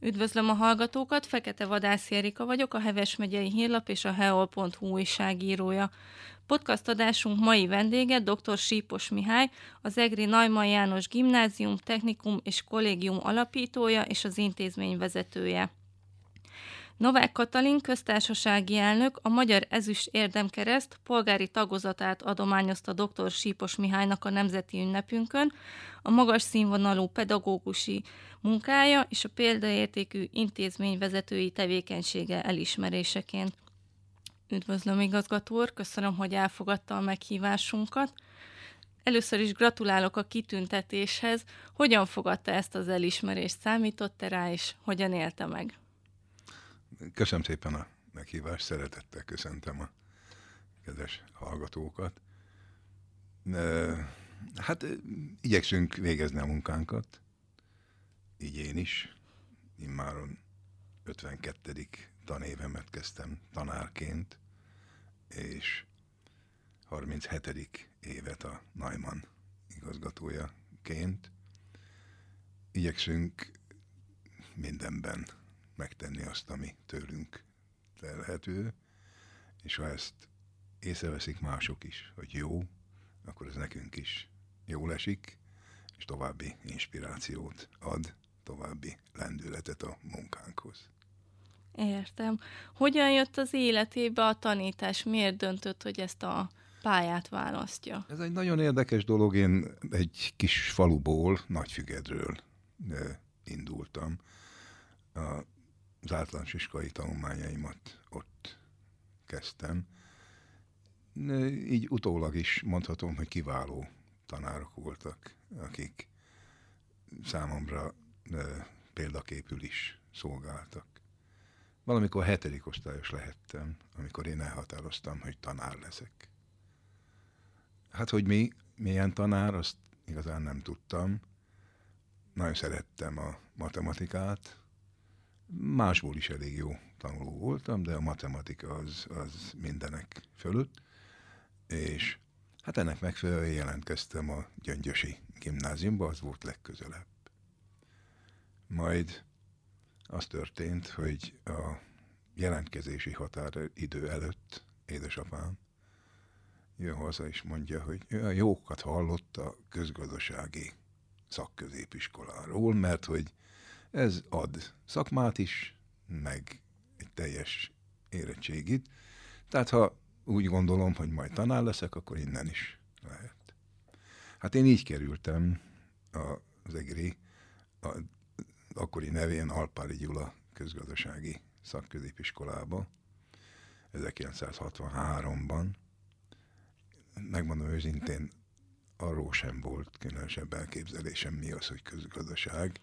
Üdvözlöm a hallgatókat, Fekete Vadász Erika vagyok, a Heves megyei hírlap és a heol.hu újságírója. Podcast adásunk mai vendége dr. Sípos Mihály, az EGRI Najman János Gimnázium, Technikum és Kollégium alapítója és az intézmény vezetője. Novák Katalin köztársasági elnök a Magyar Ezüst Érdemkereszt polgári tagozatát adományozta dr. Sípos Mihálynak a nemzeti ünnepünkön, a magas színvonalú pedagógusi munkája és a példaértékű intézmény vezetői tevékenysége elismeréseként. Üdvözlöm, igazgató úr, köszönöm, hogy elfogadta a meghívásunkat. Először is gratulálok a kitüntetéshez. Hogyan fogadta ezt az elismerést? Számított-e rá, és hogyan élte meg? Köszönöm szépen a meghívást, szeretettel köszöntem a kedves hallgatókat. Hát igyekszünk végezni a munkánkat, így én is. Immáron 52. tanévemet kezdtem tanárként, és 37. évet a Neumann igazgatójaként. Igyekszünk mindenben megtenni azt, ami tőlünk telhető, és ha ezt észreveszik mások is, hogy jó, akkor ez nekünk is jól esik, és további inspirációt ad, további lendületet a munkánkhoz. Értem. Hogyan jött az életébe a tanítás? Miért döntött, hogy ezt a pályát választja? Ez egy nagyon érdekes dolog. Én egy kis faluból, Nagyfügedről indultam. A az általános iskolai tanulmányaimat ott kezdtem. Így utólag is mondhatom, hogy kiváló tanárok voltak, akik számomra példaképül is szolgáltak. Valamikor hetedik osztályos lehettem, amikor én elhatároztam, hogy tanár leszek. Hát, hogy mi, milyen tanár, azt igazán nem tudtam. Nagyon szerettem a matematikát, Másból is elég jó tanuló voltam, de a matematika az, az mindenek fölött, és hát ennek megfelelően jelentkeztem a Gyöngyösi gimnáziumba, az volt legközelebb. Majd az történt, hogy a jelentkezési határidő előtt édesapám jön haza és mondja, hogy olyan jókat hallott a közgazdasági szakközépiskoláról, mert hogy ez ad szakmát is, meg egy teljes érettségit. Tehát ha úgy gondolom, hogy majd tanár leszek, akkor innen is lehet. Hát én így kerültem az EGRI, a, akkori nevén Alpári Gyula közgazdasági szakközépiskolába 1963-ban. Megmondom őszintén, arról sem volt különösebb elképzelésem mi az, hogy közgazdaság.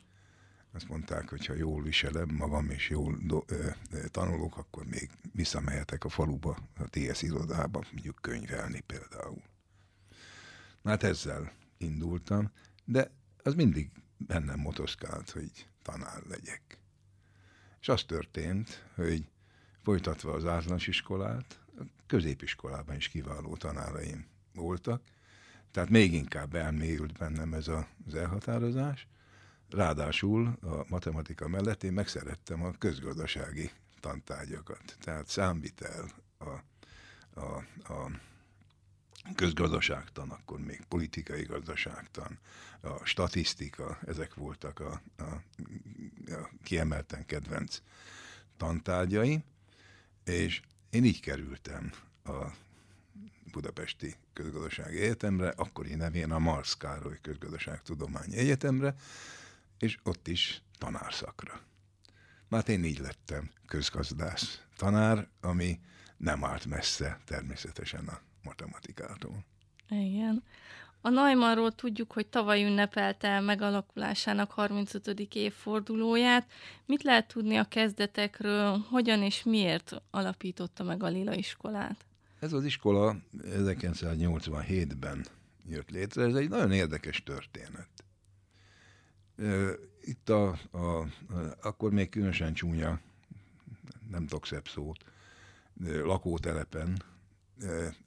Azt mondták, hogy ha jól viselem magam és jól do, ö, tanulok, akkor még visszamehetek a faluba, a TS irodába, mondjuk könyvelni például. Na hát ezzel indultam, de az mindig bennem motoszkált, hogy tanár legyek. És az történt, hogy folytatva az általános iskolát, a középiskolában is kiváló tanáraim voltak, tehát még inkább elmélyült bennem ez az elhatározás, Ráadásul a matematika mellett én megszerettem a közgazdasági tantárgyakat. Tehát számvitel, a, a, a közgazdaságtan, akkor még politikai gazdaságtan, a statisztika, ezek voltak a, a, a kiemelten kedvenc tantárgyai, és én így kerültem a Budapesti Közgazdasági Egyetemre, akkori nevén a Marsz Károly Közgazdaságtudományi Egyetemre, és ott is tanárszakra. Már én így lettem közgazdász tanár, ami nem árt messze természetesen a matematikától. Igen. A Naimannról tudjuk, hogy tavaly ünnepelte megalakulásának 35. évfordulóját. Mit lehet tudni a kezdetekről, hogyan és miért alapította meg a Lila iskolát? Ez az iskola 1987-ben jött létre. Ez egy nagyon érdekes történet. Itt a, a, akkor még különösen csúnya, nem tudok szebb szót, lakótelepen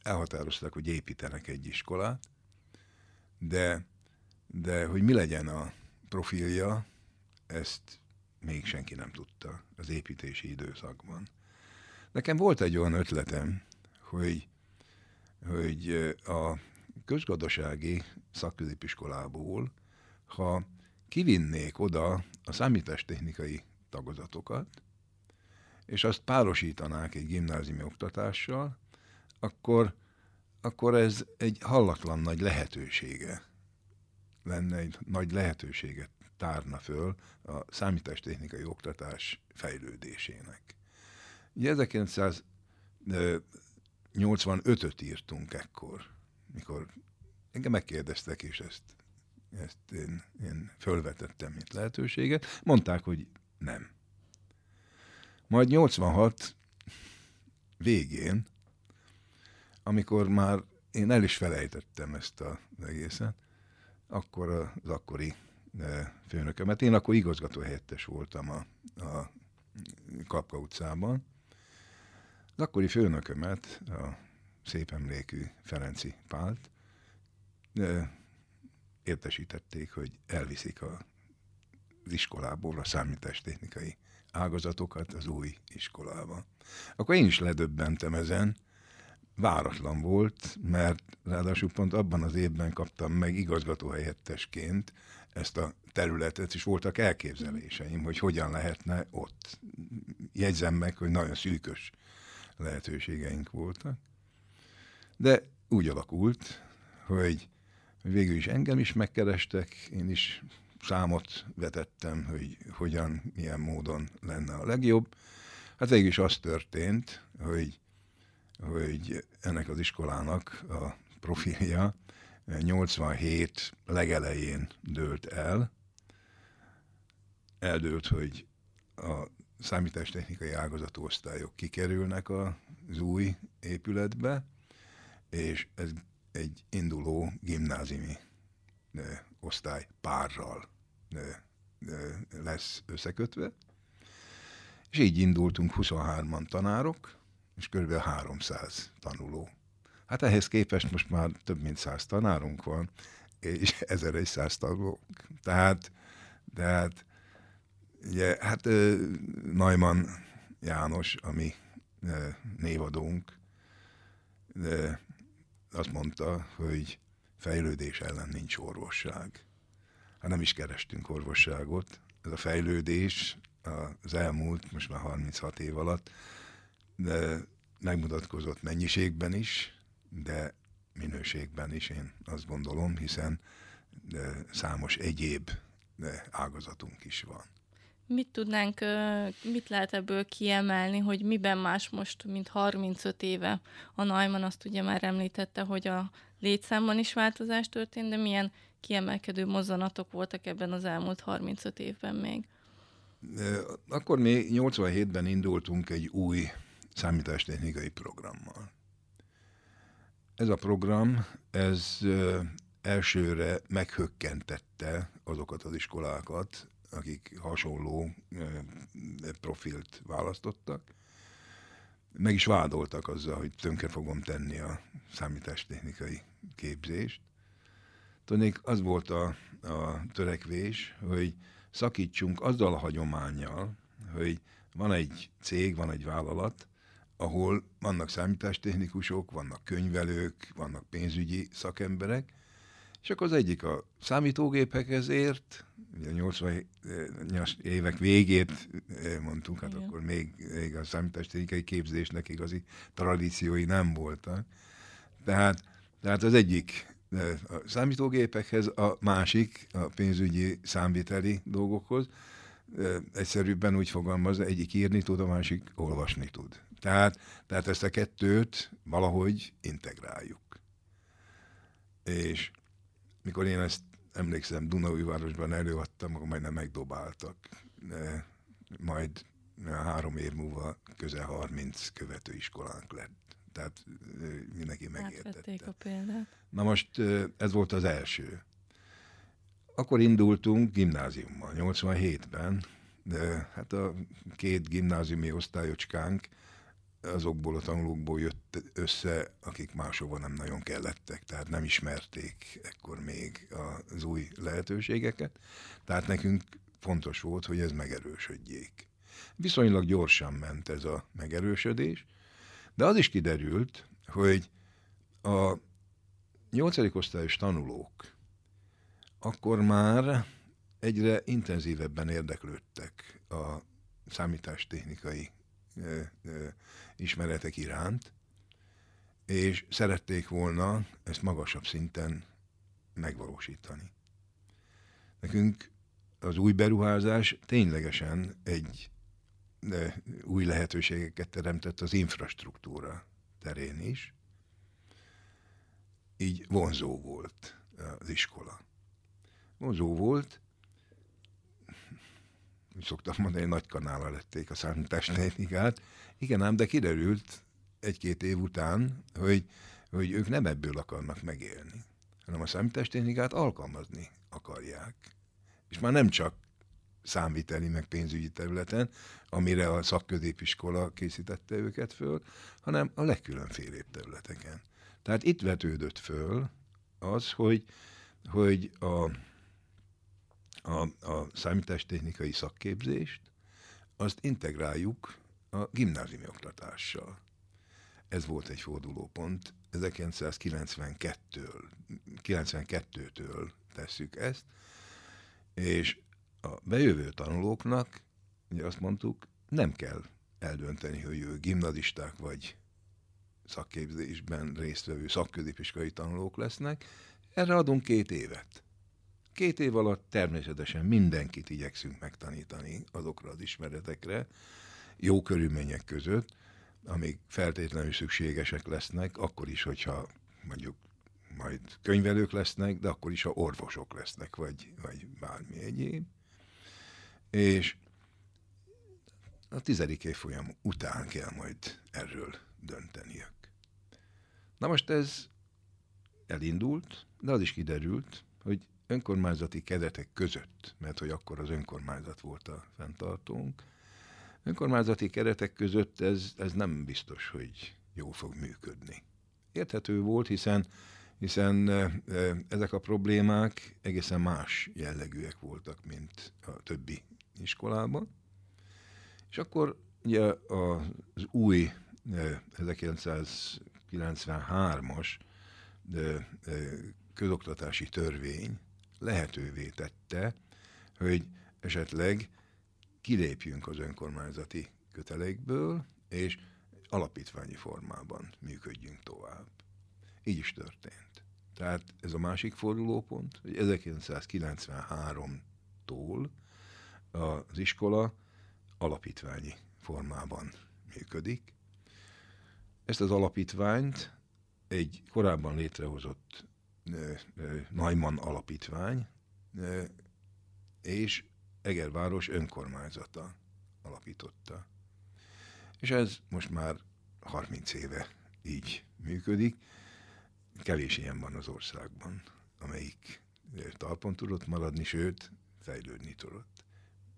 elhatározták, hogy építenek egy iskolát, de, de hogy mi legyen a profilja, ezt még senki nem tudta az építési időszakban. Nekem volt egy olyan ötletem, hogy, hogy a közgazdasági szakközépiskolából, ha kivinnék oda a számítástechnikai tagozatokat, és azt párosítanák egy gimnáziumi oktatással, akkor, akkor ez egy hallatlan nagy lehetősége lenne, egy nagy lehetőséget tárna föl a számítástechnikai oktatás fejlődésének. Ugye 1985-öt írtunk ekkor, mikor engem megkérdeztek, és ezt, ezt én, én fölvetettem, mint lehetőséget. Mondták, hogy nem. Majd 86 végén, amikor már én el is felejtettem ezt az egészet, akkor az akkori főnökömet, én akkor igazgató helyettes voltam a, a Kapka utcában, az akkori főnökömet, a szép emlékű Ferenci Pált, értesítették, hogy elviszik az iskolából a számítástechnikai ágazatokat az új iskolába. Akkor én is ledöbbentem ezen, váratlan volt, mert ráadásul pont abban az évben kaptam meg igazgatóhelyettesként ezt a területet, és voltak elképzeléseim, hogy hogyan lehetne ott. Jegyzem meg, hogy nagyon szűkös lehetőségeink voltak. De úgy alakult, hogy végül is engem is megkerestek, én is számot vetettem, hogy hogyan, milyen módon lenne a legjobb. Hát végül is az történt, hogy, hogy ennek az iskolának a profilja 87 legelején dőlt el. Eldőlt, hogy a számítástechnikai ágazatú osztályok kikerülnek az új épületbe, és ez egy induló gimnáziumi osztály párral lesz összekötve. És így indultunk 23-an tanárok, és kb. 300 tanuló. Hát ehhez képest most már több mint 100 tanárunk van, és 1100 tanulók. Tehát, tehát ugye, hát Neumann János, ami névadónk, azt mondta, hogy fejlődés ellen nincs orvosság. Hát nem is kerestünk orvosságot. Ez a fejlődés az elmúlt, most már 36 év alatt, de megmutatkozott mennyiségben is, de minőségben is, én azt gondolom, hiszen számos egyéb ágazatunk is van. Mit tudnánk, mit lehet ebből kiemelni, hogy miben más most, mint 35 éve? A Neumann azt ugye már említette, hogy a létszámban is változás történt, de milyen kiemelkedő mozzanatok voltak ebben az elmúlt 35 évben még? Akkor mi 87-ben indultunk egy új számítástechnikai programmal. Ez a program, ez elsőre meghökkentette azokat az iskolákat, akik hasonló profilt választottak. Meg is vádoltak azzal, hogy tönkre fogom tenni a számítástechnikai képzést. Tudnék, az volt a, a törekvés, hogy szakítsunk azzal a hagyományjal, hogy van egy cég, van egy vállalat, ahol vannak számítástechnikusok, vannak könyvelők, vannak pénzügyi szakemberek, akkor az egyik a számítógépekhez ért, ugye a 80-as évek végét eh, mondtuk, hát Igen. akkor még, még a számítástechnikai képzésnek igazi tradíciói nem voltak. Tehát, tehát az egyik eh, a számítógépekhez, a másik a pénzügyi számviteli dolgokhoz. Eh, egyszerűbben úgy fogalmaz, egyik írni tud, a másik olvasni tud. Tehát, tehát ezt a kettőt valahogy integráljuk. És mikor én ezt emlékszem, Dunaújvárosban előadtam, akkor majdnem megdobáltak. De majd három év múlva közel 30 követőiskolánk lett. Tehát mindenki megértette. a példát. Na most ez volt az első. Akkor indultunk gimnáziummal, 87-ben, de hát a két gimnáziumi osztályocskánk azokból a tanulókból jött össze, akik máshova nem nagyon kellettek, tehát nem ismerték ekkor még az új lehetőségeket. Tehát nekünk fontos volt, hogy ez megerősödjék. Viszonylag gyorsan ment ez a megerősödés, de az is kiderült, hogy a nyolcadik osztályos tanulók akkor már egyre intenzívebben érdeklődtek a számítástechnikai ö, ismeretek iránt, és szerették volna ezt magasabb szinten megvalósítani. Nekünk az új beruházás ténylegesen egy új lehetőségeket teremtett az infrastruktúra terén is. Így vonzó volt az iskola. Vonzó volt, szoktam mondani, nagy kanála lették a számítástechnikát. Igen ám, de kiderült egy-két év után, hogy, hogy ők nem ebből akarnak megélni, hanem a számítástechnikát alkalmazni akarják. És már nem csak számviteli, meg pénzügyi területen, amire a szakközépiskola készítette őket föl, hanem a legkülönfélébb területeken. Tehát itt vetődött föl az, hogy, hogy a, a, a számítástechnikai szakképzést, azt integráljuk a gimnáziumi oktatással. Ez volt egy fordulópont. 1992-től 92-től tesszük ezt, és a bejövő tanulóknak, ugye azt mondtuk, nem kell eldönteni, hogy ő gimnazisták vagy szakképzésben résztvevő szakközépiskolai tanulók lesznek. Erre adunk két évet. Két év alatt természetesen mindenkit igyekszünk megtanítani azokra az ismeretekre, jó körülmények között, amik feltétlenül szükségesek lesznek, akkor is, hogyha mondjuk majd könyvelők lesznek, de akkor is, ha orvosok lesznek, vagy, vagy bármi egyéb és a tizedik évfolyam után kell majd erről dönteniük. Na most ez elindult, de az is kiderült, hogy önkormányzati keretek között, mert hogy akkor az önkormányzat volt a fenntartónk, önkormányzati keretek között ez, ez nem biztos, hogy jól fog működni. Érthető volt, hiszen hiszen ezek a problémák egészen más jellegűek voltak, mint a többi iskolában. És akkor ugye az új 1993-as közoktatási törvény lehetővé tette, hogy esetleg kilépjünk az önkormányzati kötelékből, és alapítványi formában működjünk tovább. Így is történt. Tehát ez a másik fordulópont, hogy 1993-tól az iskola alapítványi formában működik. Ezt az alapítványt egy korábban létrehozott Najman alapítvány és Egerváros önkormányzata alapította. És ez most már 30 éve így működik. Kevés ilyen van az országban, amelyik talpon tudott maradni, sőt, fejlődni tudott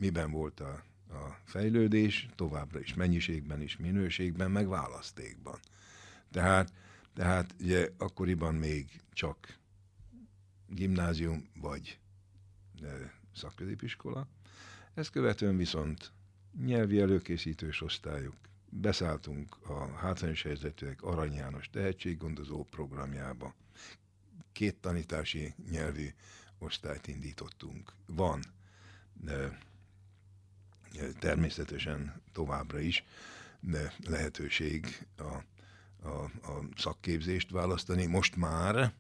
miben volt a, a fejlődés, továbbra is mennyiségben is, minőségben, meg választékban. Tehát, tehát ugye akkoriban még csak gimnázium vagy szakközépiskola. Ezt követően viszont nyelvi előkészítős osztályok, beszálltunk a hátrányos helyzetűek Arany János tehetséggondozó programjába. Két tanítási nyelvű osztályt indítottunk. Van de természetesen továbbra is de lehetőség a, a, a szakképzést választani. Most már,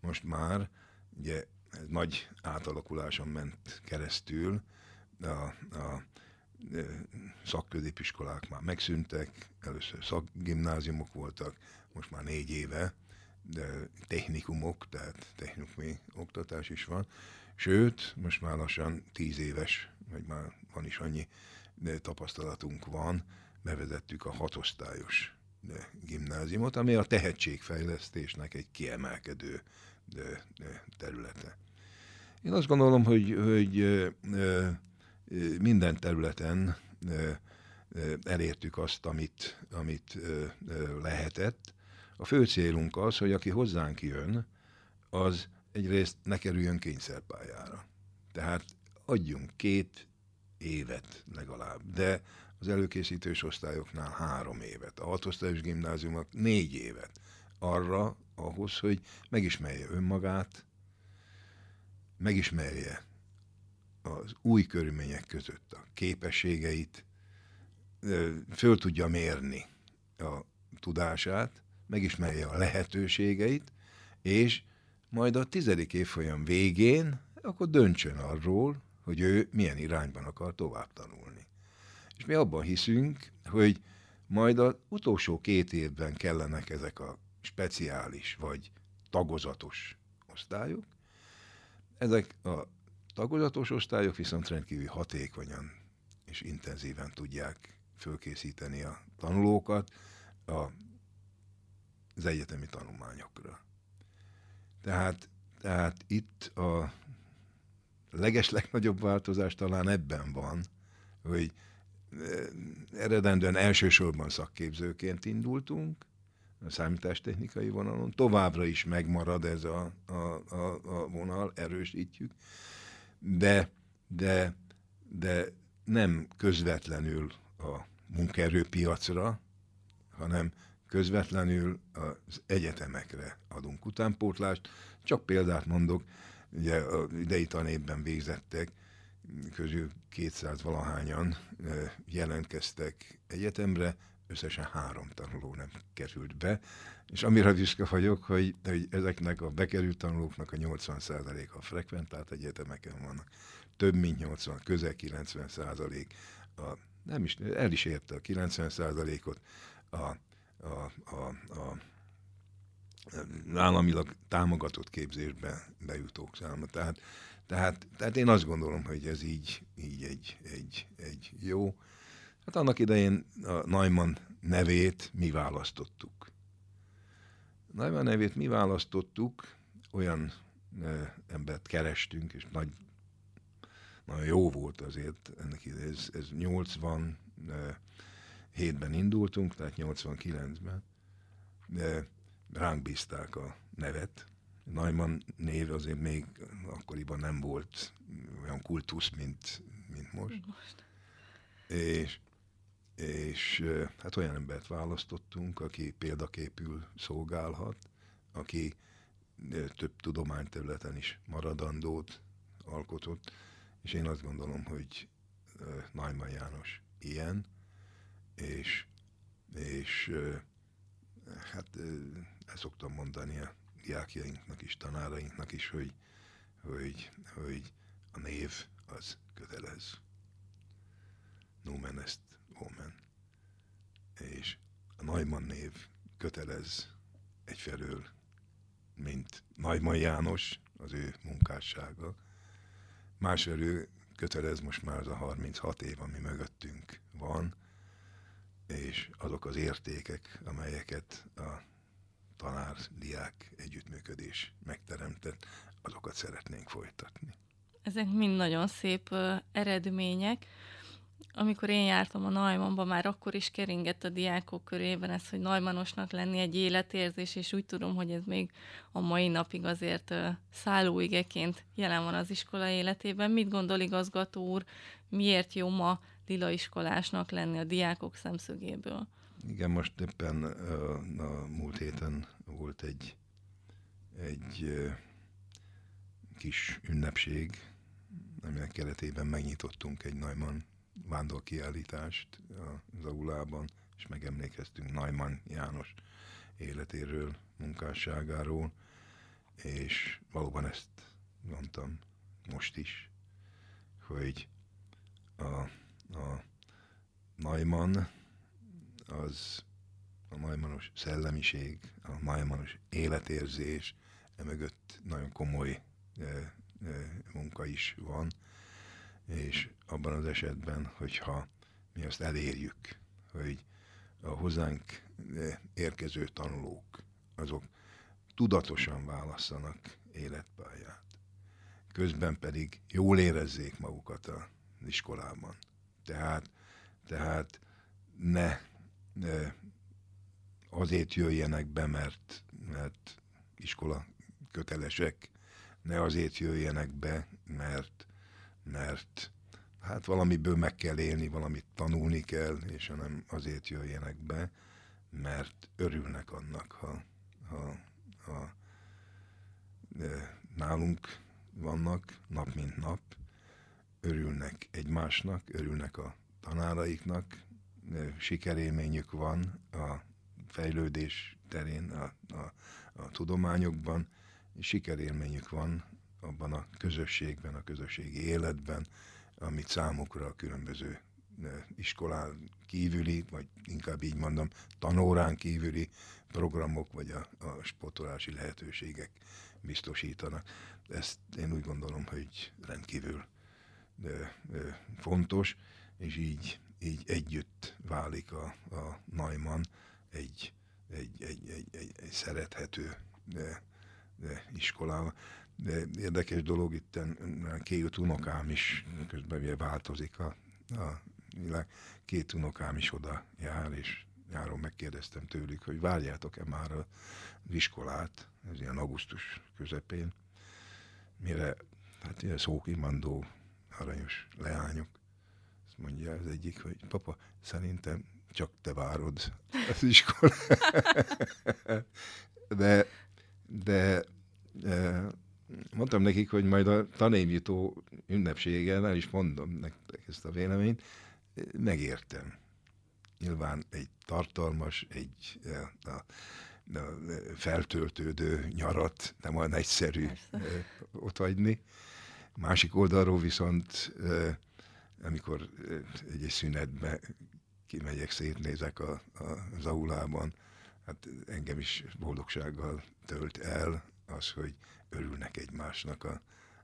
most már, ugye nagy átalakuláson ment keresztül, a, a szakközépiskolák már megszűntek, először szakgimnáziumok voltak, most már négy éve, de technikumok, tehát technikumi oktatás is van. Sőt, most már lassan tíz éves vagy már van is annyi tapasztalatunk van, bevezettük a hatosztályos gimnáziumot, ami a tehetségfejlesztésnek egy kiemelkedő területe. Én azt gondolom, hogy, hogy minden területen elértük azt, amit, amit lehetett. A fő célunk az, hogy aki hozzánk jön, az egyrészt ne kerüljön kényszerpályára. Tehát adjunk két évet legalább, de az előkészítős osztályoknál három évet, a hatosztályos gimnáziumok négy évet arra, ahhoz, hogy megismerje önmagát, megismerje az új körülmények között a képességeit, föl tudja mérni a tudását, megismerje a lehetőségeit, és majd a tizedik évfolyam végén akkor döntsön arról, hogy ő milyen irányban akar tovább tanulni. És mi abban hiszünk, hogy majd az utolsó két évben kellenek ezek a speciális vagy tagozatos osztályok. Ezek a tagozatos osztályok viszont rendkívül hatékonyan és intenzíven tudják fölkészíteni a tanulókat a, az egyetemi tanulmányokra. Tehát, tehát itt a leges legnagyobb változás talán ebben van, hogy eh, eredendően elsősorban szakképzőként indultunk, a számítástechnikai vonalon, továbbra is megmarad ez a, a, a, a vonal, erősítjük, de, de, de nem közvetlenül a munkaerőpiacra, hanem közvetlenül az egyetemekre adunk utánpótlást. Csak példát mondok, ugye a idei tanévben végzettek, közül 200 valahányan jelentkeztek egyetemre, összesen három tanuló nem került be, és amire büszke vagyok, hogy, hogy ezeknek a bekerült tanulóknak a 80%-a frekventált egyetemeken vannak. Több mint 80, közel 90% a, nem is, el is érte a 90%-ot a, a, a, a államilag támogatott képzésbe bejutók száma. Tehát, tehát, tehát én azt gondolom, hogy ez így, így egy, egy, egy jó. Hát annak idején a Neumann nevét mi választottuk. Neumann nevét mi választottuk, olyan e, embert kerestünk, és nagy, nagyon jó volt azért ennek ide. Ez, ez 87-ben indultunk, tehát 89-ben. De ránk bízták a nevet. Neumann név azért még akkoriban nem volt olyan kultusz, mint, mint most. most. És, és hát olyan embert választottunk, aki példaképül szolgálhat, aki több tudományterületen is maradandót alkotott, és én azt gondolom, hogy Neumann János ilyen, és, és hát ezt szoktam mondani a diákjainknak is, tanárainknak is, hogy, hogy, hogy a név az kötelez. Nomen est omen. És a Neumann név kötelez egyfelől, mint Neumann János, az ő munkássága. Másfelől kötelez most már az a 36 év, ami mögöttünk van, és azok az értékek, amelyeket a tanár-diák együttműködés megteremtett, azokat szeretnénk folytatni. Ezek mind nagyon szép uh, eredmények. Amikor én jártam a Najmanba, már akkor is keringett a diákok körében ez, hogy Najmanosnak lenni egy életérzés, és úgy tudom, hogy ez még a mai napig azért szállóigeként jelen van az iskola életében. Mit gondol igazgató úr, miért jó ma lila iskolásnak lenni a diákok szemszögéből? Igen, most éppen a, múlt héten volt egy, egy kis ünnepség, aminek keretében megnyitottunk egy Neumann vándorkiállítást az aulában, és megemlékeztünk Neumann János életéről, munkásságáról, és valóban ezt mondtam most is, hogy a, a Neumann az a majmanos szellemiség, a majmanos életérzés, emögött nagyon komoly e, e, munka is van, és abban az esetben, hogyha mi azt elérjük, hogy a hozzánk e, érkező tanulók, azok tudatosan válasszanak életpályát. Közben pedig jól érezzék magukat az iskolában. Tehát, tehát ne azért jöjjenek be, mert, mert iskola kötelesek, ne azért jöjjenek be, mert, mert hát valamiből meg kell élni, valamit tanulni kell, és nem azért jöjjenek be, mert örülnek annak, ha, ha, ha de nálunk vannak nap mint nap, örülnek egymásnak, örülnek a tanáraiknak, sikerélményük van a fejlődés terén, a, a, a tudományokban, sikerélményük van abban a közösségben, a közösségi életben, amit számukra a különböző iskolán kívüli, vagy inkább így mondom, tanórán kívüli programok, vagy a, a sportolási lehetőségek biztosítanak. Ezt én úgy gondolom, hogy rendkívül de, de fontos, és így, így együtt válik a, a Neumann egy, egy, egy, egy, egy, egy szerethető de, de iskolával. De érdekes dolog, itt két unokám is, közben ugye változik a, a világ, két unokám is oda jár, és nyáron megkérdeztem tőlük, hogy várjátok-e már az iskolát, ez ilyen augusztus közepén, mire, hát ilyen szókimandó, aranyos leányok, azt mondja az egyik, hogy papa, szerintem csak te várod az iskolát. de, de mondtam nekik, hogy majd a tanévjutó ünnepségen el is mondom nektek ezt a véleményt, megértem. Nyilván egy tartalmas, egy a, a, a feltöltődő nyarat nem olyan egyszerű Persze. ott hagyni. Másik oldalról viszont, amikor egy szünetbe kimegyek, szétnézek a, a, az aulában, hát engem is boldogsággal tölt el az, hogy örülnek egymásnak a,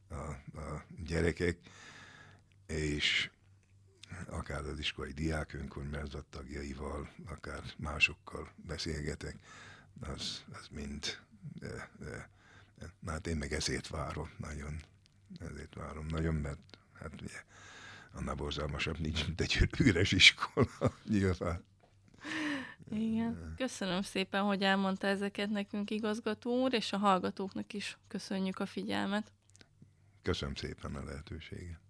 a, a gyerekek, és akár az iskolai diák önkormányzat tagjaival, akár másokkal beszélgetek, az, az mind, de, de, na hát én meg ezért várom nagyon, ezért várom nagyon, mert hát ugye annál borzalmasabb nincs, mint egy üres iskola, nyilván. Igen. Köszönöm szépen, hogy elmondta ezeket nekünk igazgató úr, és a hallgatóknak is köszönjük a figyelmet. Köszönöm szépen a lehetőséget.